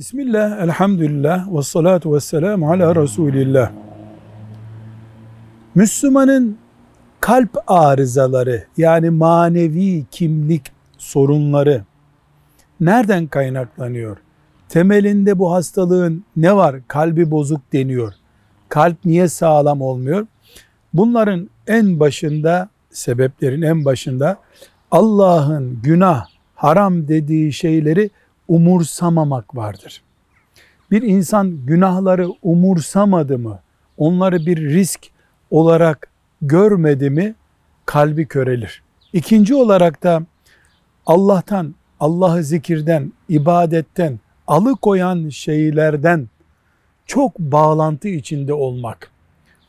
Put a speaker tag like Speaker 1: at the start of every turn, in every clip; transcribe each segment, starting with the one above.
Speaker 1: Bismillah, elhamdülillah, ve salatu ve selamu ala Resulillah. Müslümanın kalp arızaları yani manevi kimlik sorunları nereden kaynaklanıyor? Temelinde bu hastalığın ne var? Kalbi bozuk deniyor. Kalp niye sağlam olmuyor? Bunların en başında, sebeplerin en başında Allah'ın günah, haram dediği şeyleri umursamamak vardır. Bir insan günahları umursamadı mı, onları bir risk olarak görmedi mi kalbi körelir. İkinci olarak da Allah'tan, Allah'ı zikirden, ibadetten, alıkoyan şeylerden çok bağlantı içinde olmak.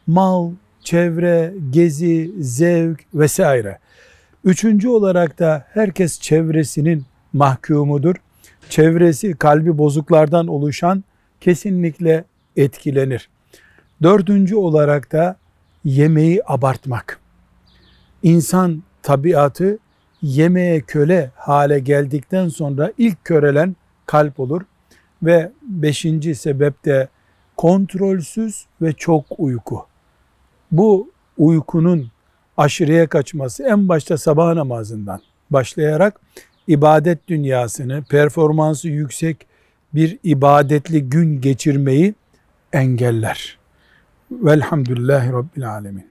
Speaker 1: Mal, çevre, gezi, zevk vesaire. Üçüncü olarak da herkes çevresinin mahkumudur. Çevresi kalbi bozuklardan oluşan kesinlikle etkilenir. Dördüncü olarak da yemeği abartmak. İnsan tabiatı yemeğe köle hale geldikten sonra ilk körelen kalp olur. Ve beşinci sebep de kontrolsüz ve çok uyku. Bu uykunun aşırıya kaçması en başta sabah namazından başlayarak ibadet dünyasını, performansı yüksek bir ibadetli gün geçirmeyi engeller. Velhamdülillahi Rabbil Alemin.